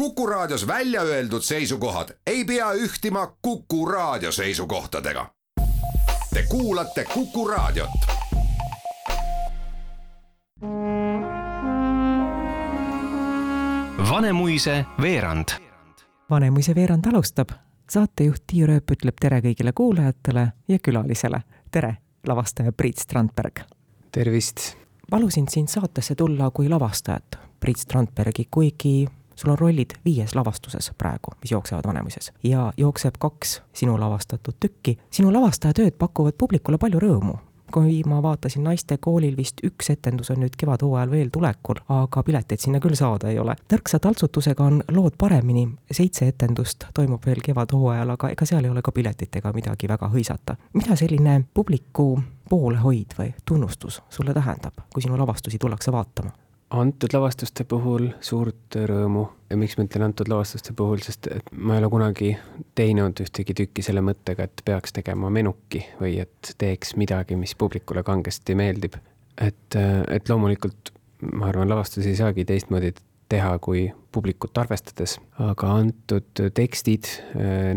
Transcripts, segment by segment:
Kuku Raadios välja öeldud seisukohad ei pea ühtima Kuku Raadio seisukohtadega. Te kuulate Kuku Raadiot. Vanemuise veerand. Vanemuise veerand alustab. saatejuht Tiia Rööp ütleb tere kõigile kuulajatele ja külalisele. tere, lavastaja Priit Strandberg. tervist. palusin sind saatesse tulla kui lavastajat, Priit Strandbergi, kuigi sul on rollid viies lavastuses praegu, mis jooksevad Vanemuises ja jookseb kaks sinu lavastatud tükki. sinu lavastajatööd pakuvad publikule palju rõõmu, kui ma vaatasin naistekoolil vist üks etendus on nüüd kevadhooajal veel tulekul, aga pileteid sinna küll saada ei ole. tõrksa taltsutusega on lood paremini, seitse etendust toimub veel kevadhooajal, aga ega seal ei ole ka piletitega midagi väga hõisata. mida selline publiku poolehoid või tunnustus sulle tähendab, kui sinu lavastusi tullakse vaatama? Antud lavastuste puhul suurt rõõmu ja miks ma ütlen antud lavastuste puhul, sest et ma ei ole kunagi teinud ühtegi tükki selle mõttega, et peaks tegema menuki või et teeks midagi, mis publikule kangesti meeldib. et, et loomulikult ma arvan, lavastusi ei saagi teistmoodi teha kui publikut arvestades, aga antud tekstid,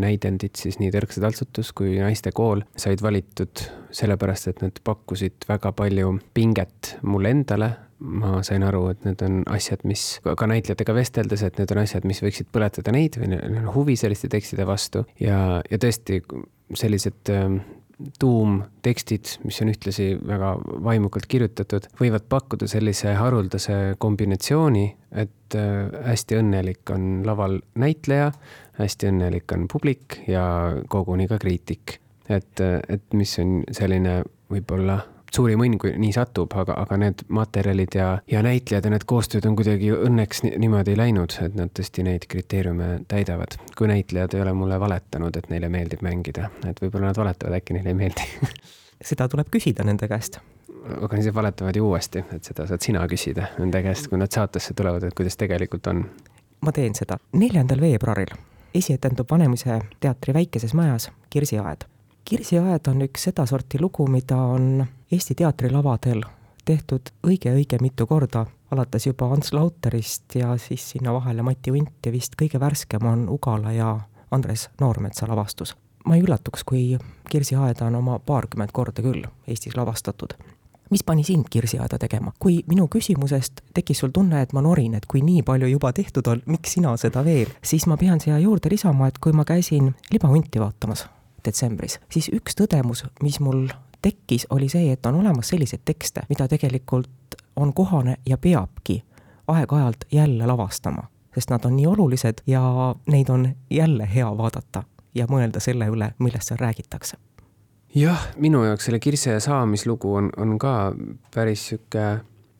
näidendid siis nii Tõrksa taltsutus kui Naistekool said valitud sellepärast, et nad pakkusid väga palju pinget mulle endale ma sain aru, et need on asjad, mis ka näitlejatega vesteldes, et need on asjad, mis võiksid põletada neid või neil on huvi selliste tekstide vastu ja, ja tõesti sellised äh, tuumtekstid, mis on ühtlasi väga vaimukalt kirjutatud, võivad pakkuda sellise haruldase kombinatsiooni, et äh, hästi õnnelik on laval näitleja, hästi õnnelik on publik ja koguni ka kriitik. et, et mis on selline võib-olla suurim õnn, kui nii satub, aga, aga need materjalid ja, ja näitlejad ja need koostööd on kuidagi õnneks niimoodi läinud, et nad tõesti neid kriteeriume täidavad. kui näitlejad ei ole mulle valetanud, et neile meeldib mängida, et võib-olla nad valetavad, äkki neile ei meeldi seda tuleb küsida nende käest. aga siis valetavad ju uuesti, et seda saad sina küsida nende käest, kui nad saatesse tulevad, et kuidas tegelikult on. ma teen seda. neljandal veebruaril esietendub Vanemuise teatri väikeses majas Kirsiaed kirsiaed on üks sedasorti lugu, mida on Eesti teatrilavadel tehtud õige-õige mitu korda, alates juba Ants Lauterist ja siis sinna vahele Mati Unt ja vist kõige värskem on Ugala ja Andres Noormetsa lavastus. ma ei üllatuks, kui Kirsiaeda on oma paarkümmend korda küll Eestis lavastatud. mis pani sind Kirsiaeda tegema, kui minu küsimusest tekkis sul tunne, et ma norin, et kui nii palju juba tehtud on, miks sina seda veel, siis ma pean siia juurde lisama, et kui ma käisin libahunti vaatamas detsembris, siis üks tõdemus, mis mul tekkis, oli see, et on olemas selliseid tekste, mida tegelikult on kohane ja peabki aeg-ajalt jälle lavastama, sest nad on nii olulised ja neid on jälle hea vaadata ja mõelda selle üle, millest seal räägitakse. jah, minu jaoks selle Kirse saamislugu on, on ka päris sihuke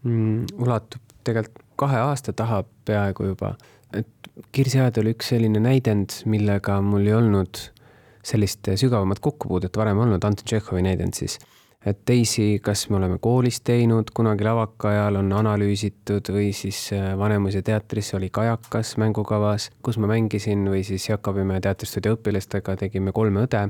mm,, ulatub tegelikult kahe aasta taha peaaegu juba. et Kirsi Aed oli üks selline näidend, millega mul ei olnud sellist sügavamat kokkupuudet varem olnud, Anton Tšehhovi näidend siis. et teisi, kas me oleme koolis teinud, kunagi lavaka ajal on analüüsitud või siis äh, Vanemuise teatris oli Kajakas mängukavas, kus ma mängisin või siis Jakobimäe teatristuudio õpilastega tegime Kolme õde.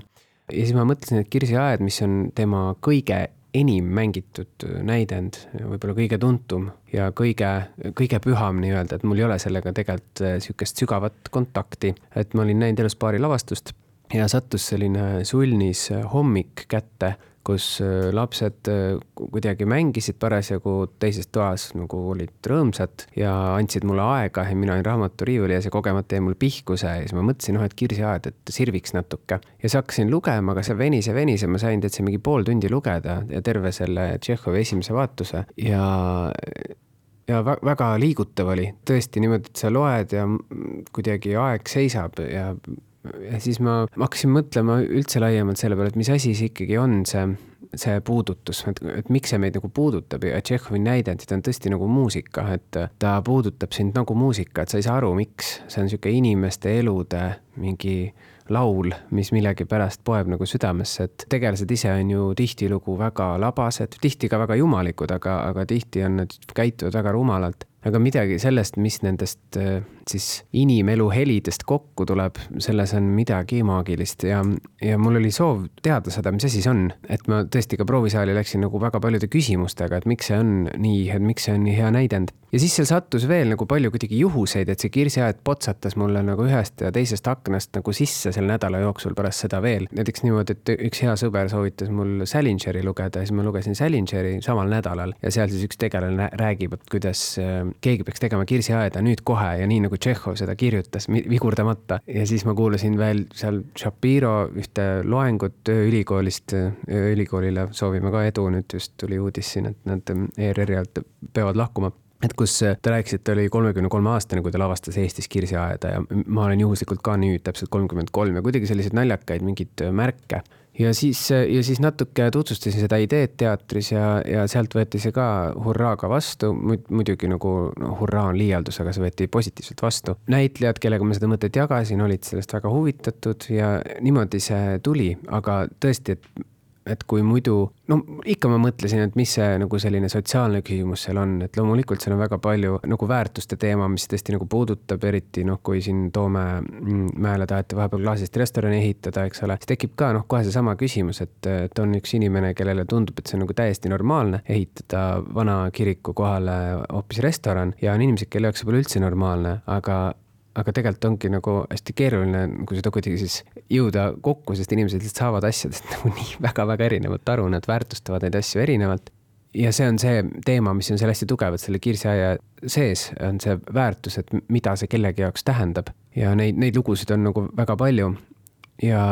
ja siis ma mõtlesin, et Kirsi Aed, mis on tema kõige enim mängitud näidend, võib-olla kõige tuntum ja kõige, kõige püham nii-öelda, et mul ei ole sellega tegelikult äh, sihukest sügavat kontakti, et ma olin näinud elus paari lavastust ja sattus selline sulnis hommik kätte, kus äh, lapsed äh, kuidagi mängisid parasjagu teises toas, nagu olid rõõmsad ja andsid mulle aega ja mina olin raamaturiiuli ja kogemata jäi mul pihku see ja siis ma mõtlesin, noh, et kirsiaed, et sirviks natuke. ja siis hakkasin lugema, aga see venis ja venis ja ma sain täitsa mingi pool tundi lugeda ja terve selle Tšehhovi esimese vaatuse ja ja väga liigutav oli, tõesti niimoodi, et sa loed ja kuidagi aeg seisab ja ja siis ma, ma hakkasin mõtlema üldse laiemalt selle peale, et mis asi see ikkagi on, see, see puudutus, et, et miks see meid nagu puudutab ja Tšehhovi näidendid on tõesti nagu muusika, et ta puudutab sind nagu muusika, et sa ei saa aru, miks. see on niisugune inimeste elude mingi laul, mis millegipärast poeb nagu südamesse, et tegelased ise on ju tihtilugu väga labased, tihti ka väga jumalikud, aga, aga tihti on nad, käituvad väga rumalalt aga midagi sellest, mis nendest äh, siis inimelu helidest kokku tuleb, selles on midagi maagilist ja, ja mul oli soov teada seda, mis asi see on. et ma tõesti ka proovisaali läksin nagu väga paljude küsimustega, et miks see on nii, et miks see on nii hea näidend. ja siis seal sattus veel nagu palju kuidagi juhuseid, et see kirsiaed potsatas mulle nagu ühest ja teisest aknast nagu sisse selle nädala jooksul pärast seda veel. näiteks niimoodi, et üks hea sõber soovitas mul Salingeri lugeda ja siis ma lugesin Salingeri samal nädalal ja seal siis üks tegelane räägib, et kuidas äh, keegi peaks tegema kirsiaeda nüüd kohe ja nii nagu Tšehhov seda kirjutas vigurdamata. Ja siis ma kuulasin veel seal Shapiro ühte loengut ööülikoolist, ööülikoolile soovime ka edu, nüüd just tuli uudis siin, et nad ERR-i alt peavad lahkuma. Et kus ta rääkis, et ta oli kolmekümne kolme aastane, kui ta lavastas Eestis kirsiaeda ja ma olen juhuslikult ka nüüd täpselt kolmkümmend kolm ja kuidagi selliseid naljakaid mingeid märke ja siis, ja siis natuke tutvustasin seda ideed teatris ja, ja sealt võeti see ka hurraaga vastu, muidugi nagu no, hurraa on liialdus, aga see võeti positiivselt vastu. näitlejad, kellega ma seda mõtet jagasin, olid sellest väga huvitatud ja niimoodi see tuli, aga tõesti, et et kui muidu, no ikka ma mõtlesin, et mis see nagu selline sotsiaalne küsimus seal on, et loomulikult seal on väga palju nagu väärtuste teema, mis tõesti nagu puudutab, eriti noh, kui siin Toome mm, mäele taheti vahepeal klaasist restorani ehitada, eks ole, siis tekib ka noh, kohe seesama küsimus, et, et on üks inimene, kellele tundub, et see on nagu täiesti normaalne ehitada vana kiriku kohale hoopis restoran ja on inimesed, kelle jaoks see pole üldse normaalne, aga aga tegelikult ongi nagu hästi keeruline nagu seda kuidagi siis jõuda kokku, sest inimesed lihtsalt saavad asjadest nagu nii väga-väga erinevalt aru, nad väärtustavad neid asju erinevalt. ja see on see teema, mis on seal hästi tugev, et selle kirsiaia sees on see väärtus, et mida see kellegi jaoks tähendab ja neid, neid lugusid on nagu väga palju. ja,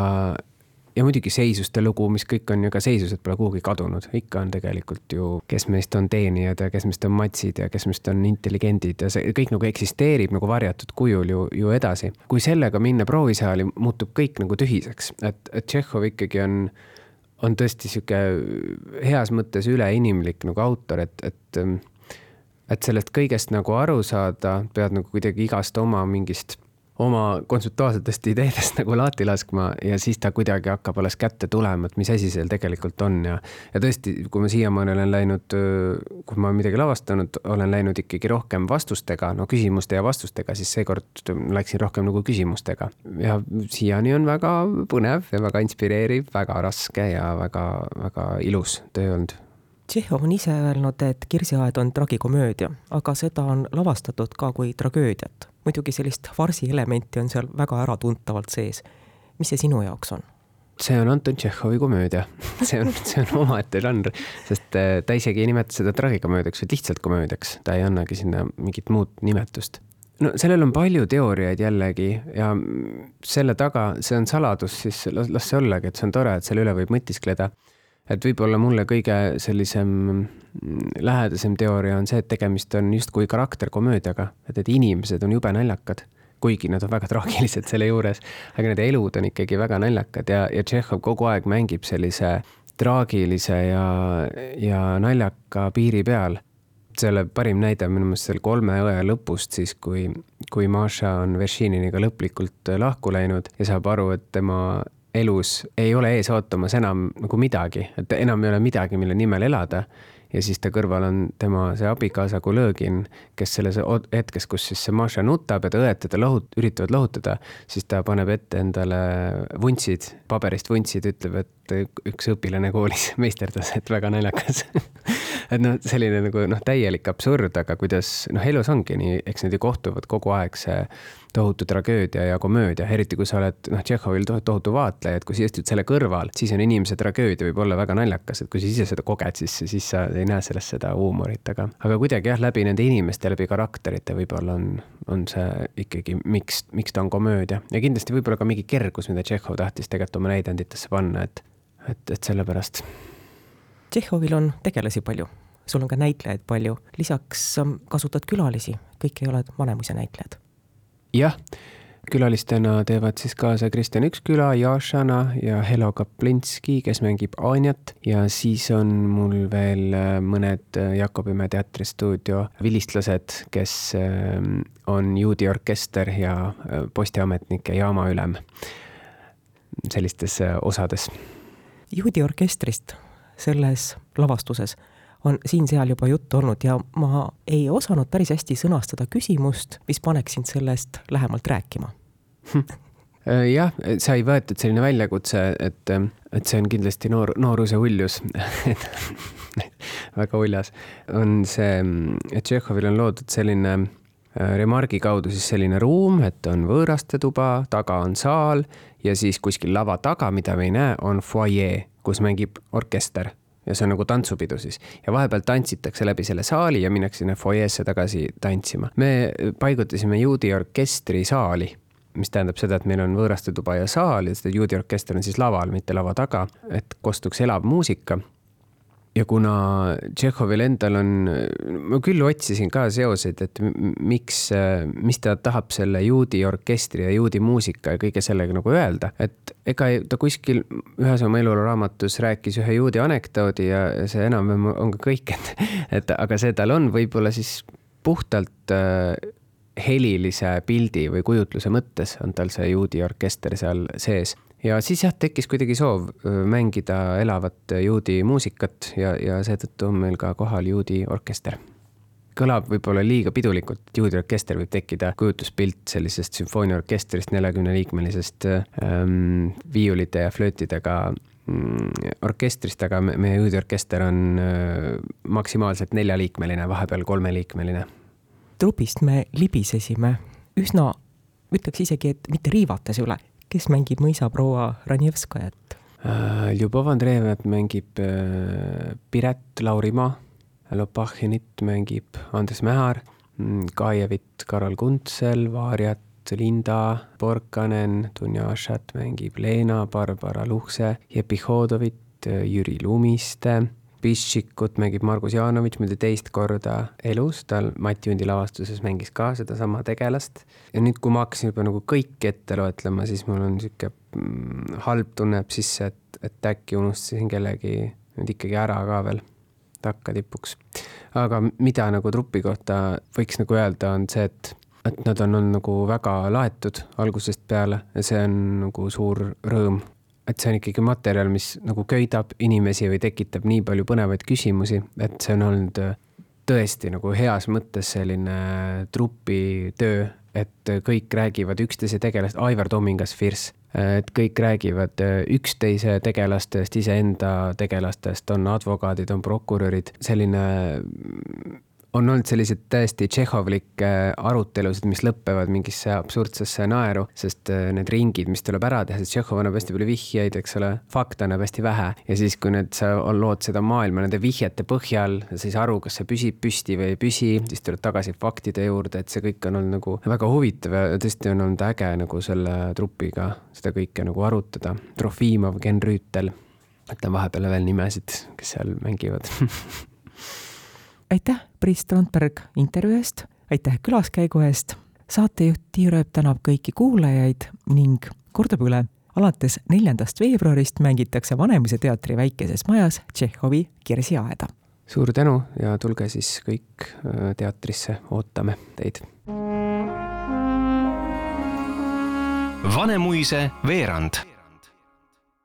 ja muidugi seisuste lugu, mis kõik on ju ka seisused pole kuhugi kadunud, ikka on tegelikult ju, kes meist on teenijad ja kes meist on matsid ja kes meist on intelligendid ja see kõik nagu eksisteerib nagu varjatud kujul ju, ju edasi. kui sellega minna proovisaali, muutub kõik nagu tühiseks, et, et Tšehhov ikkagi on, on tõesti sihuke heas mõttes üleinimlik nagu autor, et, et et sellest kõigest nagu aru saada, pead nagu kuidagi igast oma mingist oma kontseptuaalsetest ideedest nagu laati laskma ja siis ta kuidagi hakkab alles kätte tulema, et mis asi seal tegelikult on ja. ja tõesti, kui ma siiamaani olen läinud, kui ma midagi lavastanud, olen läinud ikkagi rohkem vastustega, no küsimuste ja vastustega, siis seekord läksin rohkem nagu küsimustega. ja siiani on väga põnev ja väga inspireeriv, väga raske ja väga-väga ilus töö olnud Tšehhov on ise öelnud, et Kirsiaed on tragikomöödia, aga seda on lavastatud ka kui tragöödiat. muidugi sellist farsi elementi on seal väga äratuntavalt sees. mis see sinu jaoks on? see on Anton Tšehhovi komöödia see on, see on omaette žanr, sest äh, ta isegi ei nimeta seda tragikomöödiaks, vaid lihtsalt komöödiaks, ta ei annagi sinna mingit muud nimetust no sellel on palju teooriaid jällegi ja selle taga, see on saladus, siis las, las see ollagi, et see on tore, et selle üle võib mõtiskleda et võib-olla mulle kõige sellisem mm, lähedasem teooria on see, et tegemist on justkui karakterkomöödiaga, et need inimesed on jube naljakad, kuigi nad on väga traagilised selle juures, aga nende elud on ikkagi väga naljakad ja, ja Tšehhov kogu aeg mängib sellise traagilise ja, ja naljaka piiri peal. selle parim näide on minu meelest seal Kolme õe lõpust siis, kui, kui Maša on Veršininiga lõplikult lahku läinud ja saab aru, et tema elus ei ole ees ootamas enam nagu midagi, et enam ei ole midagi, mille nimel elada. ja siis ta kõrval on tema see abikaasa Kulõgin, kes selles hetkes, kus siis see Maša nutab ja ta õed teda lohut-, üritavad lohutada, siis ta paneb ette endale vuntsid, paberist vuntsid, ütleb, et üks õpilane koolis meisterdas, et väga naljakas et noh, selline nagu noh, täielik absurd, aga kuidas noh, elus ongi nii, eks need ju kohtuvad kogu aeg see tohutu tragöödia ja komöödia, eriti kui sa oled noh, Tšehhovil tohutu vaatleja, et kui sa istud selle kõrval, siis on inimese tragöödia võib olla väga naljakas, et kui sa ise seda koged, siis, siis sa ei näe sellest seda huumorit, aga, aga kuidagi jah, läbi nende inimeste, läbi karakterite võib-olla on, on see ikkagi, miks, miks ta on komöödia ja kindlasti võib-olla ka mingi kergus, mida Tšehhov tahtis tegelikult oma näidenditesse panna, et, et, et sellepärast. Tšehhovil on tegelasi palju. Sul on ka näitlejaid palju, lisaks kasutad külalisi, kõik ei ole Vanemuise näitlejad. Jah, külalistena teevad siis kaasa Kristjan Üksküla, Jašana ja Helo Kaplinski, kes mängib Anjat. Ja siis on mul veel äh, mõned äh, Jakobimäe teatristuudio vilistlased, kes ähm, on juudi orkester ja äh, postiametnik ja jaamaülem sellistes osades. juudi orkestrist selles lavastuses on siin-seal juba juttu olnud ja ma ei osanud päris hästi sõnastada küsimust, mis paneks sind sellest lähemalt rääkima. Äh, jah, sai võetud selline väljakutse, et, et see on kindlasti noor, nooruse uljus. Väga uljas, on see, et Tšehhovil on loodud selline remargi kaudu siis selline ruum, et on võõrastetuba, taga on saal ja siis kuskil lava taga, mida me ei näe, on fuajee, kus mängib orkester ja see on nagu tantsupidu siis ja vahepeal tantsitakse läbi selle saali ja minnakse sinna fuajeesse tagasi tantsima. me paigutasime juudi orkestri saali mis tähendab seda, et meil on võõrastetuba ja saal ja seda juudi orkester on siis laval, mitte lava taga, et kostuks elav muusika. Ja kuna Tšehhovil endal on, ma küll otsisin ka seoseid, et miks, mis ta tahab selle juudi orkestri ja juudi muusika ja kõige sellega nagu öelda, et ega ta kuskil ühes oma eluraamatus rääkis ühe juudi anekdoodi ja see enam-vähem on ka kõik, et, et aga see tal on võib-olla siis puhtalt äh, helilise pildi või kujutluse mõttes on tal see juudi orkester seal sees. Ja siis jah, tekkis kuidagi soov mängida elavat juudi muusikat ja, ja seetõttu on meil ka kohal juudi orkester. kõlab võib-olla liiga pidulikult, et juudi orkester võib tekkida kujutluspilt sellisest sümfooniaorkestrist, neljakümneliikmelisest ähm, viiulite ja flöötidega mm, orkestrist, aga meie juudi orkester on maksimaalselt neljaliikmeline, vahepeal kolmeliikmeline trupist me libisesime üsna, ütleks isegi, et mitte riivates üle, kes mängib mõisaproua Ranjevskajat? Äh, Ljubov Andreev mängib äh, Piret Laurimaa, Lopahhinit mängib Andres Mähar, Kajevit mm, Karol Kuntsel, Vaarjat Linda Porkanen, Dunjašat mängib Leena, Barbara Luhse, Jepi Hodovit, Jüri Lumiste Pišikut mängib Margus Jaanovitš muide teist korda elus, tal Mati Jundi lavastuses mängis ka sedasama tegelast. ja nüüd, kui ma hakkasin juba nagu kõike ette loetlema, siis mul on sihuke mm, halb tunne jääb sisse, et, et äkki unustasin kellegi nüüd ikkagi ära ka veel takkatipuks. aga mida nagu trupi kohta võiks nagu öelda, on see, et et nad on olnud nagu väga laetud algusest peale ja see on nagu suur rõõm et see on ikkagi materjal, mis nagu köidab inimesi või tekitab nii palju põnevaid küsimusi, et see on olnud äh, tõesti nagu heas mõttes selline trupitöö, et kõik räägivad üksteise tegelast, Aivar Tomingas Firs, äh, et kõik räägivad äh, üksteise tegelastest, iseenda tegelastest, on advokaadid, on prokurörid, selline on olnud selliseid täiesti tšehhovlikke arutelusid, mis lõpevad mingisse absurdsesse naeru, sest äh, need ringid, mis tuleb ära teha, sest Tšehhov annab hästi palju vihjeid, eks ole, fakte annab hästi vähe. Ja siis, kui need, sa lood seda maailma nende vihjete põhjal, sa ei saa aru, kas see püsib püsti või ei püsi, siis tuled tagasi faktide juurde, et see kõik on olnud nagu väga huvitav ja tõesti on olnud äge nagu selle trupiga seda kõike nagu arutada. Trofimov, Ken Rüütel, ütlen vahepeal veel nimesid, kes seal mängivad aitäh, Priit Strandberg intervjuu eest, aitäh külaskäigu eest. saatejuht Tiia Rööp tänab kõiki kuulajaid ning kordab üle, alates neljandast veebruarist mängitakse Vanemuise teatri väikeses majas Tšehhovi Kirsiaeda. suur tänu ja tulge siis kõik äh, teatrisse, ootame teid. Vanemuise veerand